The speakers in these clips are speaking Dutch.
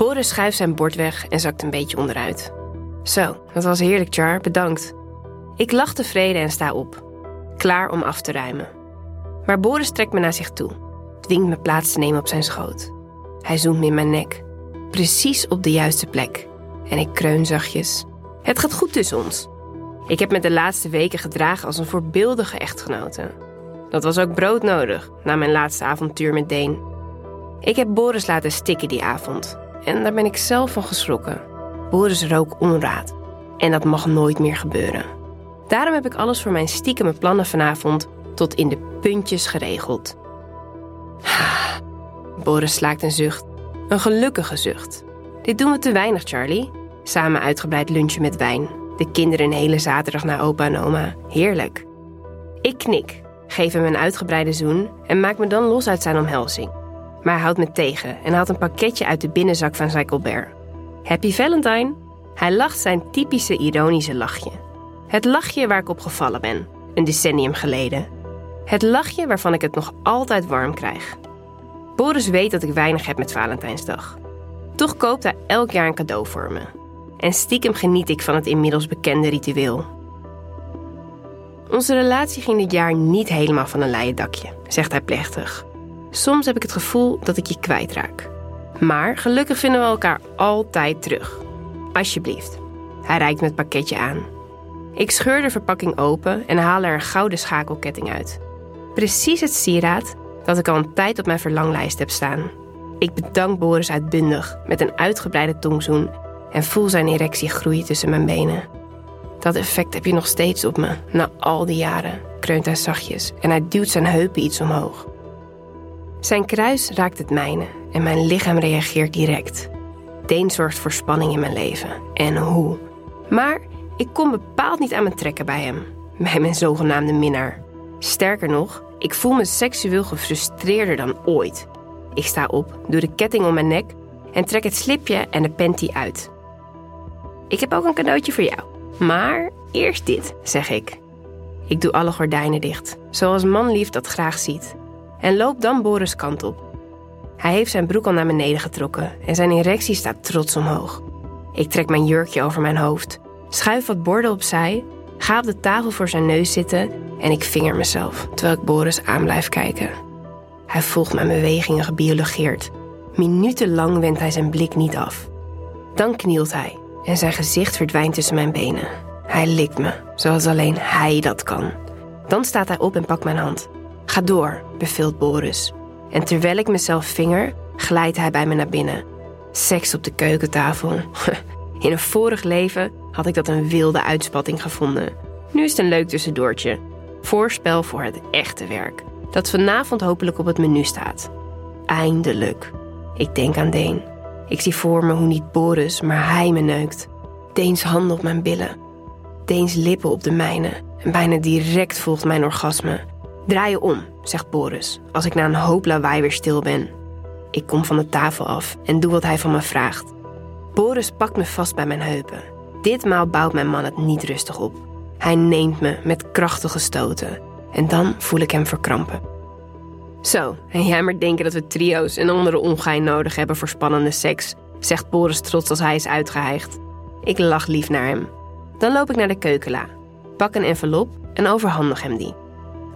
Boris schuift zijn bord weg en zakt een beetje onderuit. Zo, dat was heerlijk, Char. Bedankt. Ik lach tevreden en sta op. Klaar om af te ruimen. Maar Boris trekt me naar zich toe. Dwingt me plaats te nemen op zijn schoot. Hij zoemt me in mijn nek. Precies op de juiste plek. En ik kreun zachtjes. Het gaat goed tussen ons. Ik heb me de laatste weken gedragen als een voorbeeldige echtgenote. Dat was ook broodnodig na mijn laatste avontuur met Deen. Ik heb Boris laten stikken die avond. En daar ben ik zelf van geschrokken. Boris rook onraad. En dat mag nooit meer gebeuren. Daarom heb ik alles voor mijn stiekeme plannen vanavond tot in de puntjes geregeld. Boris slaakt een zucht. Een gelukkige zucht. Dit doen we te weinig, Charlie. Samen uitgebreid lunchen met wijn. De kinderen een hele zaterdag naar opa en oma. Heerlijk. Ik knik, geef hem een uitgebreide zoen en maak me dan los uit zijn omhelzing. Maar hij houdt me tegen en haalt een pakketje uit de binnenzak van zijn Colbert. Happy Valentine! Hij lacht zijn typische ironische lachje. Het lachje waar ik op gevallen ben, een decennium geleden. Het lachje waarvan ik het nog altijd warm krijg. Boris weet dat ik weinig heb met Valentijnsdag. Toch koopt hij elk jaar een cadeau voor me. En stiekem geniet ik van het inmiddels bekende ritueel. Onze relatie ging dit jaar niet helemaal van een leien dakje, zegt hij plechtig. Soms heb ik het gevoel dat ik je kwijtraak. Maar gelukkig vinden we elkaar altijd terug. Alsjeblieft. Hij reikt me het pakketje aan. Ik scheur de verpakking open en haal er een gouden schakelketting uit. Precies het sieraad dat ik al een tijd op mijn verlanglijst heb staan. Ik bedank Boris uitbundig met een uitgebreide tongzoen en voel zijn erectie groeien tussen mijn benen. Dat effect heb je nog steeds op me, na al die jaren, kreunt hij zachtjes en hij duwt zijn heupen iets omhoog. Zijn kruis raakt het mijne en mijn lichaam reageert direct. Deen zorgt voor spanning in mijn leven. En hoe. Maar ik kom bepaald niet aan mijn trekken bij hem. Bij mijn zogenaamde minnaar. Sterker nog, ik voel me seksueel gefrustreerder dan ooit. Ik sta op, doe de ketting om mijn nek en trek het slipje en de panty uit. Ik heb ook een cadeautje voor jou. Maar eerst dit, zeg ik. Ik doe alle gordijnen dicht, zoals manlief dat graag ziet. En loop dan Boris kant op. Hij heeft zijn broek al naar beneden getrokken en zijn erectie staat trots omhoog. Ik trek mijn jurkje over mijn hoofd, schuif wat borden opzij, ga op de tafel voor zijn neus zitten en ik vinger mezelf terwijl ik Boris aan blijf kijken. Hij volgt mijn bewegingen gebiologeerd. Minutenlang wendt hij zijn blik niet af. Dan knielt hij en zijn gezicht verdwijnt tussen mijn benen. Hij likt me, zoals alleen hij dat kan. Dan staat hij op en pakt mijn hand. Ga door, beveelt Boris. En terwijl ik mezelf vinger, glijdt hij bij me naar binnen. Seks op de keukentafel. In een vorig leven had ik dat een wilde uitspatting gevonden. Nu is het een leuk tussendoortje. Voorspel voor het echte werk. Dat vanavond hopelijk op het menu staat. Eindelijk. Ik denk aan Deen. Ik zie voor me hoe niet Boris, maar hij me neukt. Deens handen op mijn billen. Deens lippen op de mijne. En bijna direct volgt mijn orgasme. Draai je om, zegt Boris, als ik na een hoop lawaai weer stil ben. Ik kom van de tafel af en doe wat hij van me vraagt. Boris pakt me vast bij mijn heupen. Ditmaal bouwt mijn man het niet rustig op. Hij neemt me met krachtige stoten. En dan voel ik hem verkrampen. Zo, en jij maar denken dat we trio's en andere ongein nodig hebben voor spannende seks, zegt Boris trots als hij is uitgeheigd. Ik lach lief naar hem. Dan loop ik naar de keukenla, pak een envelop en overhandig hem die.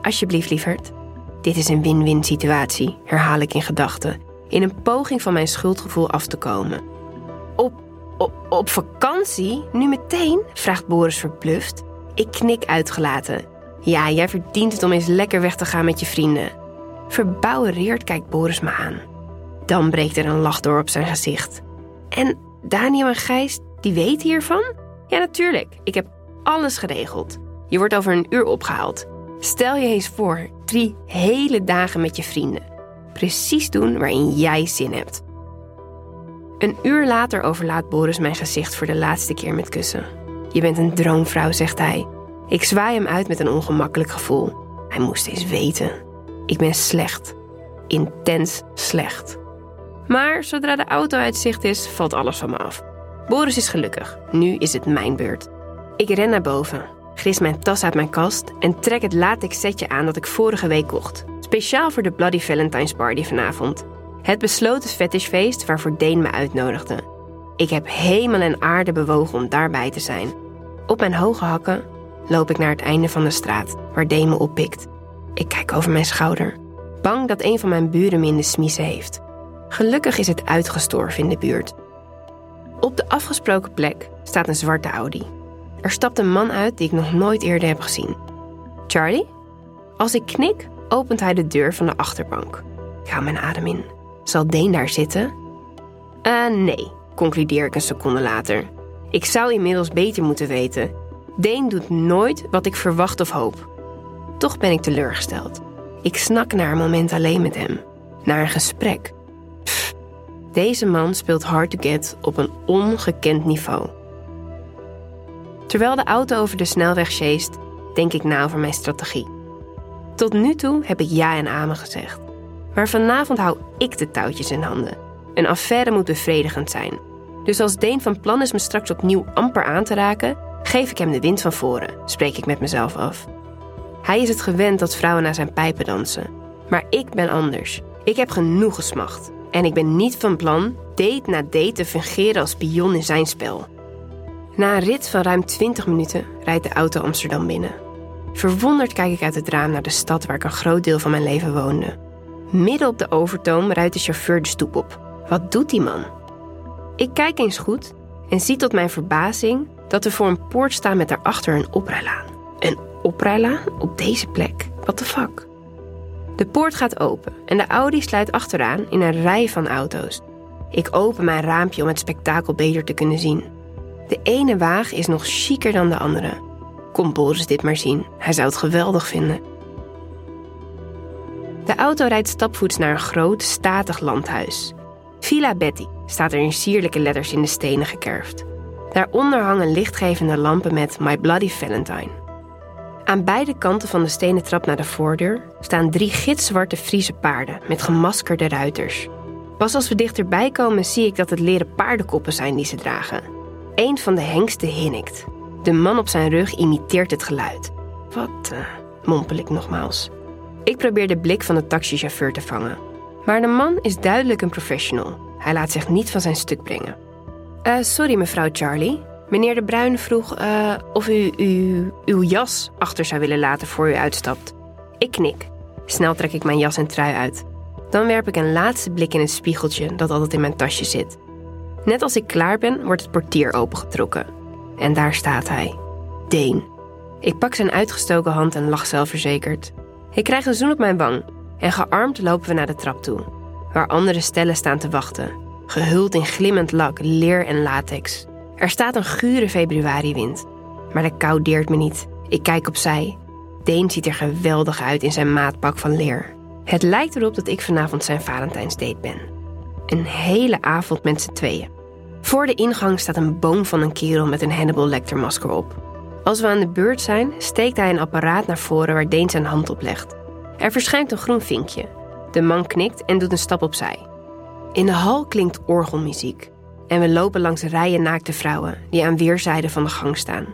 Alsjeblieft, lieverd. Dit is een win-win situatie, herhaal ik in gedachten, in een poging van mijn schuldgevoel af te komen. Op, op, op vakantie? Nu meteen? vraagt Boris verbluft. Ik knik uitgelaten. Ja, jij verdient het om eens lekker weg te gaan met je vrienden. Verbouwereerd kijkt Boris me aan. Dan breekt er een lach door op zijn gezicht. En Daniel en Gijs, die weten hiervan? Ja, natuurlijk. Ik heb alles geregeld. Je wordt over een uur opgehaald. Stel je eens voor, drie hele dagen met je vrienden. Precies doen waarin jij zin hebt. Een uur later overlaat Boris mijn gezicht voor de laatste keer met kussen. Je bent een droomvrouw, zegt hij. Ik zwaai hem uit met een ongemakkelijk gevoel. Hij moest eens weten. Ik ben slecht. Intens slecht. Maar zodra de auto uit zicht is, valt alles van me af. Boris is gelukkig. Nu is het mijn beurt. Ik ren naar boven, gris mijn tas uit mijn kast en trek het latex setje aan dat ik vorige week kocht. Speciaal voor de Bloody Valentine's Party vanavond. Het besloten fetishfeest waarvoor Deen me uitnodigde. Ik heb hemel en aarde bewogen om daarbij te zijn. Op mijn hoge hakken loop ik naar het einde van de straat, waar Deen me oppikt. Ik kijk over mijn schouder, bang dat een van mijn buren me in de smiezen heeft. Gelukkig is het uitgestorven in de buurt. Op de afgesproken plek staat een zwarte Audi. Er stapt een man uit die ik nog nooit eerder heb gezien. Charlie? Als ik knik, opent hij de deur van de achterbank. Ik mijn adem in. Zal Deen daar zitten? Uh, nee, concludeer ik een seconde later. Ik zou inmiddels beter moeten weten. Deen doet nooit wat ik verwacht of hoop. Toch ben ik teleurgesteld. Ik snak naar een moment alleen met hem. Naar een gesprek. Deze man speelt hard to get op een ongekend niveau. Terwijl de auto over de snelweg sjeest, denk ik na over mijn strategie. Tot nu toe heb ik ja en amen gezegd. Maar vanavond hou ik de touwtjes in handen. Een affaire moet bevredigend zijn. Dus als Deen van plan is me straks opnieuw amper aan te raken, geef ik hem de wind van voren, spreek ik met mezelf af. Hij is het gewend dat vrouwen naar zijn pijpen dansen. Maar ik ben anders. Ik heb genoeg gesmacht. En ik ben niet van plan date na date te fungeren als pion in zijn spel. Na een rit van ruim 20 minuten rijdt de auto Amsterdam binnen. Verwonderd kijk ik uit het raam naar de stad waar ik een groot deel van mijn leven woonde. Midden op de overtoom rijdt de chauffeur de stoep op. Wat doet die man? Ik kijk eens goed en zie tot mijn verbazing dat er voor een poort staat met daarachter een oprijlaan. Een oprijlaan op deze plek? What the fuck? De poort gaat open en de Audi sluit achteraan in een rij van auto's. Ik open mijn raampje om het spektakel beter te kunnen zien. De ene wagen is nog chiquer dan de andere. Kom Boris dit maar zien, hij zou het geweldig vinden. De auto rijdt stapvoets naar een groot, statig landhuis. Villa Betty staat er in sierlijke letters in de stenen gekerfd. Daaronder hangen lichtgevende lampen met My Bloody Valentine. Aan beide kanten van de stenen trap naar de voordeur staan drie gitzwarte Friese paarden met gemaskerde ruiters. Pas als we dichterbij komen zie ik dat het leren paardenkoppen zijn die ze dragen. Een van de hengsten hinnikt. De man op zijn rug imiteert het geluid. Wat, uh, mompel ik nogmaals. Ik probeer de blik van de taxichauffeur te vangen. Maar de man is duidelijk een professional. Hij laat zich niet van zijn stuk brengen. Uh, sorry, mevrouw Charlie. Meneer De Bruin vroeg uh, of u, u uw jas achter zou willen laten voor u uitstapt. Ik knik. Snel trek ik mijn jas en trui uit. Dan werp ik een laatste blik in het spiegeltje dat altijd in mijn tasje zit. Net als ik klaar ben, wordt het portier opengetrokken. En daar staat hij. Deen. Ik pak zijn uitgestoken hand en lach zelfverzekerd. Ik krijg een zoen op mijn wang en gearmd lopen we naar de trap toe, waar andere stellen staan te wachten, gehuld in glimmend lak, leer en latex. Er staat een gure februariwind, maar de kou deert me niet. Ik kijk opzij. Deen ziet er geweldig uit in zijn maatpak van leer. Het lijkt erop dat ik vanavond zijn Valentijnsdate ben. Een hele avond met z'n tweeën. Voor de ingang staat een boom van een kerel met een Hannibal Lecter masker op. Als we aan de beurt zijn, steekt hij een apparaat naar voren waar Deen zijn hand op legt. Er verschijnt een groen vinkje. De man knikt en doet een stap opzij. In de hal klinkt orgelmuziek en we lopen langs rijen naakte vrouwen die aan weerszijden van de gang staan.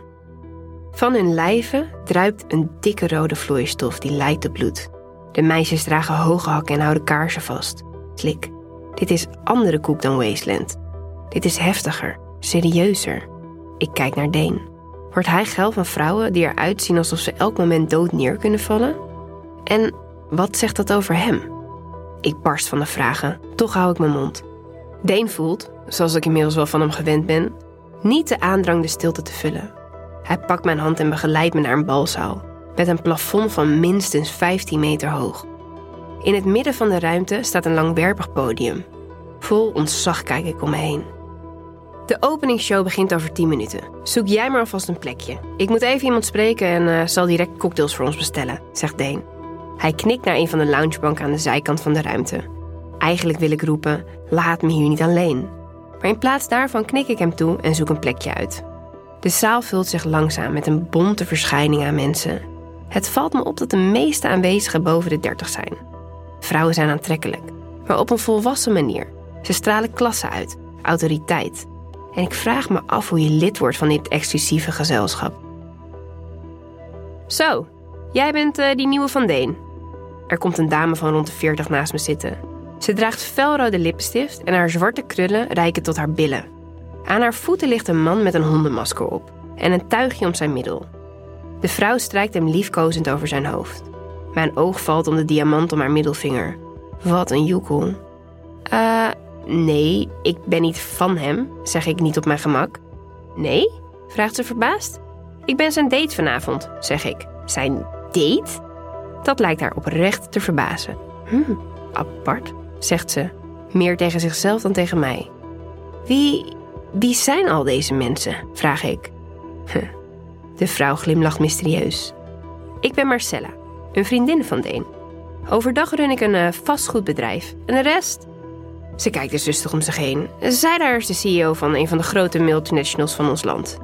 Van hun lijven druipt een dikke rode vloeistof die lijkt op bloed. De meisjes dragen hoge hakken en houden kaarsen vast. Slik, dit is andere koek dan Wasteland. Dit is heftiger, serieuzer. Ik kijk naar Deen. Wordt hij geil van vrouwen die eruit zien alsof ze elk moment dood neer kunnen vallen? En wat zegt dat over hem? Ik barst van de vragen, toch hou ik mijn mond. Deen voelt, zoals ik inmiddels wel van hem gewend ben, niet de aandrang de stilte te vullen. Hij pakt mijn hand en begeleidt me naar een balzaal, met een plafond van minstens 15 meter hoog. In het midden van de ruimte staat een langwerpig podium. Vol ontzag kijk ik om me heen. De openingsshow begint over 10 minuten. Zoek jij maar alvast een plekje. Ik moet even iemand spreken en uh, zal direct cocktails voor ons bestellen, zegt Deen. Hij knikt naar een van de loungebanken aan de zijkant van de ruimte. Eigenlijk wil ik roepen: laat me hier niet alleen. Maar in plaats daarvan knik ik hem toe en zoek een plekje uit. De zaal vult zich langzaam met een bonte verschijning aan mensen. Het valt me op dat de meeste aanwezigen boven de 30 zijn. Vrouwen zijn aantrekkelijk, maar op een volwassen manier. Ze stralen klasse uit, autoriteit. En ik vraag me af hoe je lid wordt van dit exclusieve gezelschap. Zo, jij bent uh, die nieuwe Van Deen. Er komt een dame van rond de 40 naast me zitten. Ze draagt felrode lippenstift en haar zwarte krullen reiken tot haar billen. Aan haar voeten ligt een man met een hondenmasker op en een tuigje om zijn middel. De vrouw strijkt hem liefkozend over zijn hoofd. Mijn oog valt om de diamant om haar middelvinger. Wat een joekel. Eh, nee, ik ben niet van hem, zeg ik niet op mijn gemak. Nee? vraagt ze verbaasd. Ik ben zijn date vanavond, zeg ik. Zijn date? Dat lijkt haar oprecht te verbazen. Hm, apart, zegt ze, meer tegen zichzelf dan tegen mij. Wie, wie zijn al deze mensen? vraag ik. De vrouw glimlacht mysterieus. Ik ben Marcella, een vriendin van Deen. Overdag run ik een uh, vastgoedbedrijf en de rest? Ze kijkt dus rustig om zich heen. Zij daar is de CEO van een van de grote multinationals van ons land.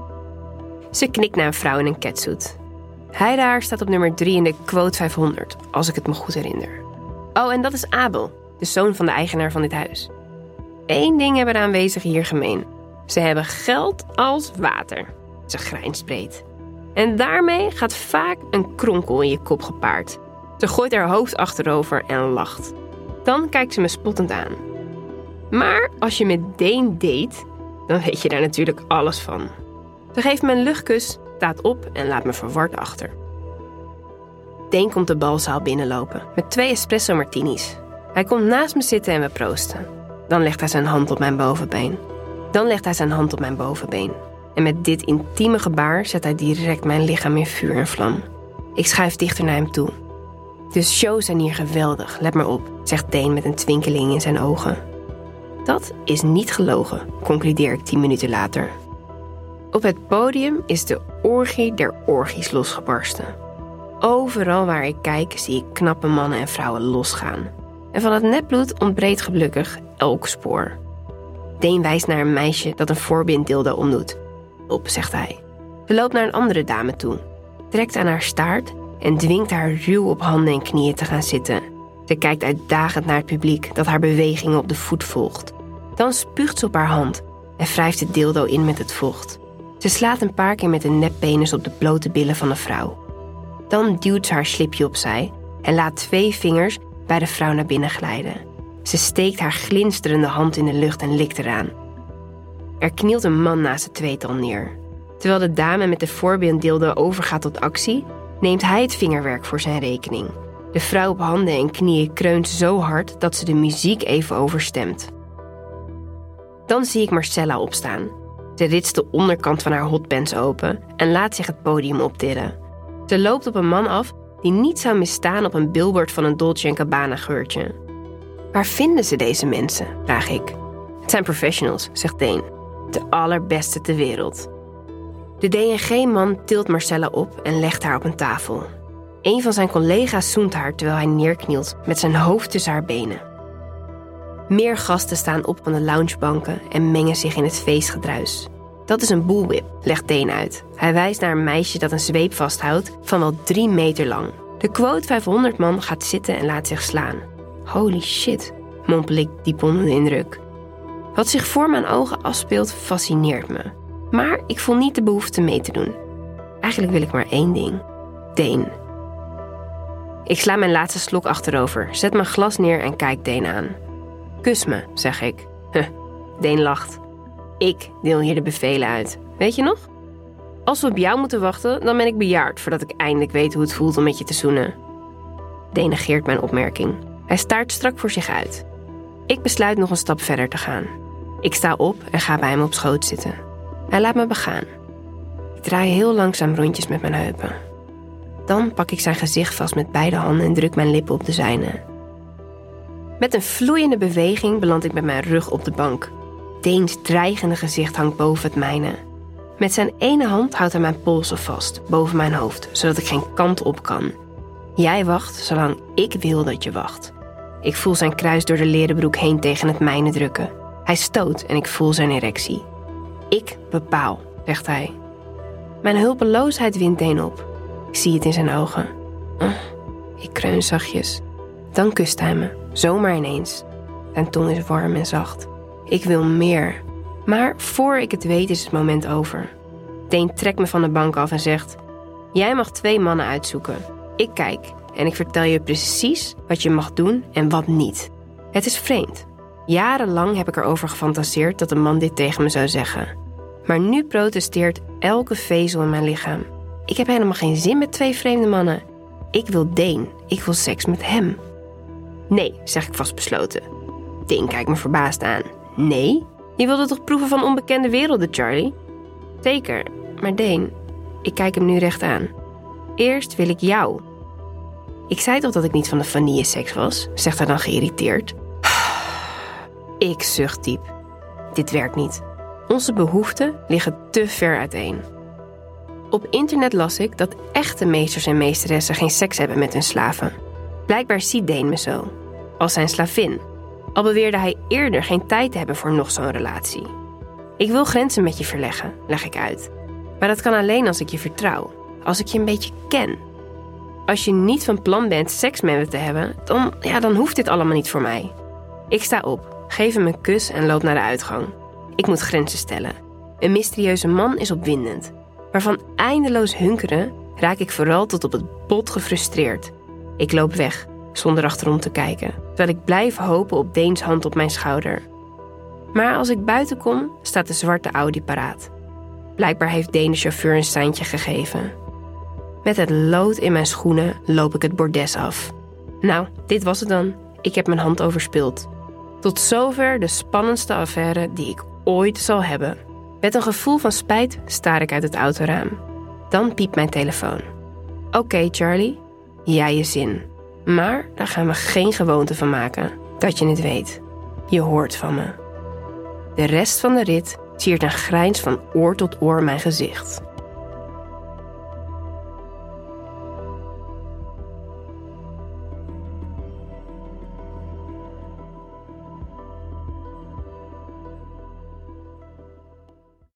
Ze knikt naar een vrouw in een catsuit. Hij daar staat op nummer 3 in de quote 500, als ik het me goed herinner. Oh, en dat is Abel, de zoon van de eigenaar van dit huis. Eén ding hebben de aanwezigen hier gemeen. Ze hebben geld als water. Ze grijnst breed. En daarmee gaat vaak een kronkel in je kop gepaard. Ze gooit haar hoofd achterover en lacht. Dan kijkt ze me spottend aan. Maar als je met Deen date, dan weet je daar natuurlijk alles van. Ze geeft me een luchtkus, staat op en laat me verward achter. Deen komt de balzaal binnenlopen met twee espresso martinis. Hij komt naast me zitten en we proosten. Dan legt hij zijn hand op mijn bovenbeen. Dan legt hij zijn hand op mijn bovenbeen. En met dit intieme gebaar zet hij direct mijn lichaam in vuur en vlam. Ik schuif dichter naar hem toe. De shows zijn hier geweldig, let maar op, zegt Deen met een twinkeling in zijn ogen. Dat is niet gelogen, concludeer ik tien minuten later. Op het podium is de orgie der orgies losgebarsten. Overal waar ik kijk zie ik knappe mannen en vrouwen losgaan. En van het netbloed ontbreekt gelukkig elk spoor. Deen wijst naar een meisje dat een voorbinddildo omdoet. Op, zegt hij. Ze loopt naar een andere dame toe, trekt aan haar staart en dwingt haar ruw op handen en knieën te gaan zitten. Ze kijkt uitdagend naar het publiek dat haar bewegingen op de voet volgt. Dan spuugt ze op haar hand en wrijft het dildo in met het vocht. Ze slaat een paar keer met een neppenis op de blote billen van de vrouw. Dan duwt ze haar slipje opzij en laat twee vingers bij de vrouw naar binnen glijden. Ze steekt haar glinsterende hand in de lucht en likt eraan. Er knielt een man naast het tweetal neer. Terwijl de dame met de voorbeelddildo overgaat tot actie, neemt hij het vingerwerk voor zijn rekening. De vrouw op handen en knieën kreunt zo hard dat ze de muziek even overstemt. Dan zie ik Marcella opstaan. Ze ritst de onderkant van haar hotpants open en laat zich het podium optillen. Ze loopt op een man af die niet zou misstaan op een billboard van een Dolce Gabbana geurtje. Waar vinden ze deze mensen? vraag ik. Het zijn professionals, zegt Deen. De allerbeste ter wereld. De DNG-man tilt Marcella op en legt haar op een tafel. Een van zijn collega's zoent haar terwijl hij neerknielt met zijn hoofd tussen haar benen. Meer gasten staan op van de loungebanken en mengen zich in het feestgedruis. Dat is een bullwhip, legt Deen uit. Hij wijst naar een meisje dat een zweep vasthoudt van wel drie meter lang. De quote 500 man gaat zitten en laat zich slaan. Holy shit, mompel ik diep onder de indruk. Wat zich voor mijn ogen afspeelt fascineert me. Maar ik voel niet de behoefte mee te doen. Eigenlijk wil ik maar één ding. Deen. Ik sla mijn laatste slok achterover, zet mijn glas neer en kijk Deen aan. Kus me, zeg ik. Deen lacht. Ik deel hier de bevelen uit. Weet je nog? Als we op jou moeten wachten, dan ben ik bejaard voordat ik eindelijk weet hoe het voelt om met je te zoenen. Deen negeert mijn opmerking. Hij staart strak voor zich uit. Ik besluit nog een stap verder te gaan. Ik sta op en ga bij hem op schoot zitten. Hij laat me begaan. Ik draai heel langzaam rondjes met mijn heupen. Dan pak ik zijn gezicht vast met beide handen en druk mijn lippen op de zijne. Met een vloeiende beweging beland ik met mijn rug op de bank. Deens dreigende gezicht hangt boven het mijne. Met zijn ene hand houdt hij mijn polsen vast, boven mijn hoofd, zodat ik geen kant op kan. Jij wacht zolang ik wil dat je wacht. Ik voel zijn kruis door de leren broek heen tegen het mijne drukken. Hij stoot en ik voel zijn erectie. Ik bepaal, zegt hij. Mijn hulpeloosheid wint Deen op. Ik zie het in zijn ogen. Oh, ik kreun zachtjes. Dan kust hij me, zomaar ineens. Zijn tong is warm en zacht. Ik wil meer. Maar voor ik het weet is het moment over. Deen trekt me van de bank af en zegt: Jij mag twee mannen uitzoeken. Ik kijk en ik vertel je precies wat je mag doen en wat niet. Het is vreemd. Jarenlang heb ik erover gefantaseerd dat een man dit tegen me zou zeggen. Maar nu protesteert elke vezel in mijn lichaam. Ik heb helemaal geen zin met twee vreemde mannen. Ik wil Deen. Ik wil seks met hem. Nee, zeg ik vastbesloten. Deen kijkt me verbaasd aan. Nee? Je wilde toch proeven van onbekende werelden, Charlie? Zeker, maar Deen, ik kijk hem nu recht aan. Eerst wil ik jou. Ik zei toch dat ik niet van de vanille-seks was, zegt hij dan geïrriteerd. Ik zucht diep. Dit werkt niet. Onze behoeften liggen te ver uiteen. Op internet las ik dat echte meesters en meesteressen geen seks hebben met hun slaven. Blijkbaar ziet Deen me zo, als zijn slavin. Al beweerde hij eerder geen tijd te hebben voor nog zo'n relatie. Ik wil grenzen met je verleggen, leg ik uit. Maar dat kan alleen als ik je vertrouw, als ik je een beetje ken. Als je niet van plan bent seks met me te hebben, dan, ja, dan hoeft dit allemaal niet voor mij. Ik sta op, geef hem een kus en loop naar de uitgang. Ik moet grenzen stellen. Een mysterieuze man is opwindend. Maar van eindeloos hunkeren raak ik vooral tot op het bot gefrustreerd. Ik loop weg, zonder achterom te kijken, terwijl ik blijf hopen op Deens hand op mijn schouder. Maar als ik buiten kom, staat de zwarte Audi paraat. Blijkbaar heeft Deen de chauffeur een seintje gegeven. Met het lood in mijn schoenen loop ik het bordes af. Nou, dit was het dan. Ik heb mijn hand overspild. Tot zover de spannendste affaire die ik ooit zal hebben. Met een gevoel van spijt staar ik uit het autoraam. Dan piept mijn telefoon. Oké, Charlie, jij je zin. Maar daar gaan we geen gewoonte van maken. Dat je het weet. Je hoort van me. De rest van de rit siert een grijns van oor tot oor mijn gezicht.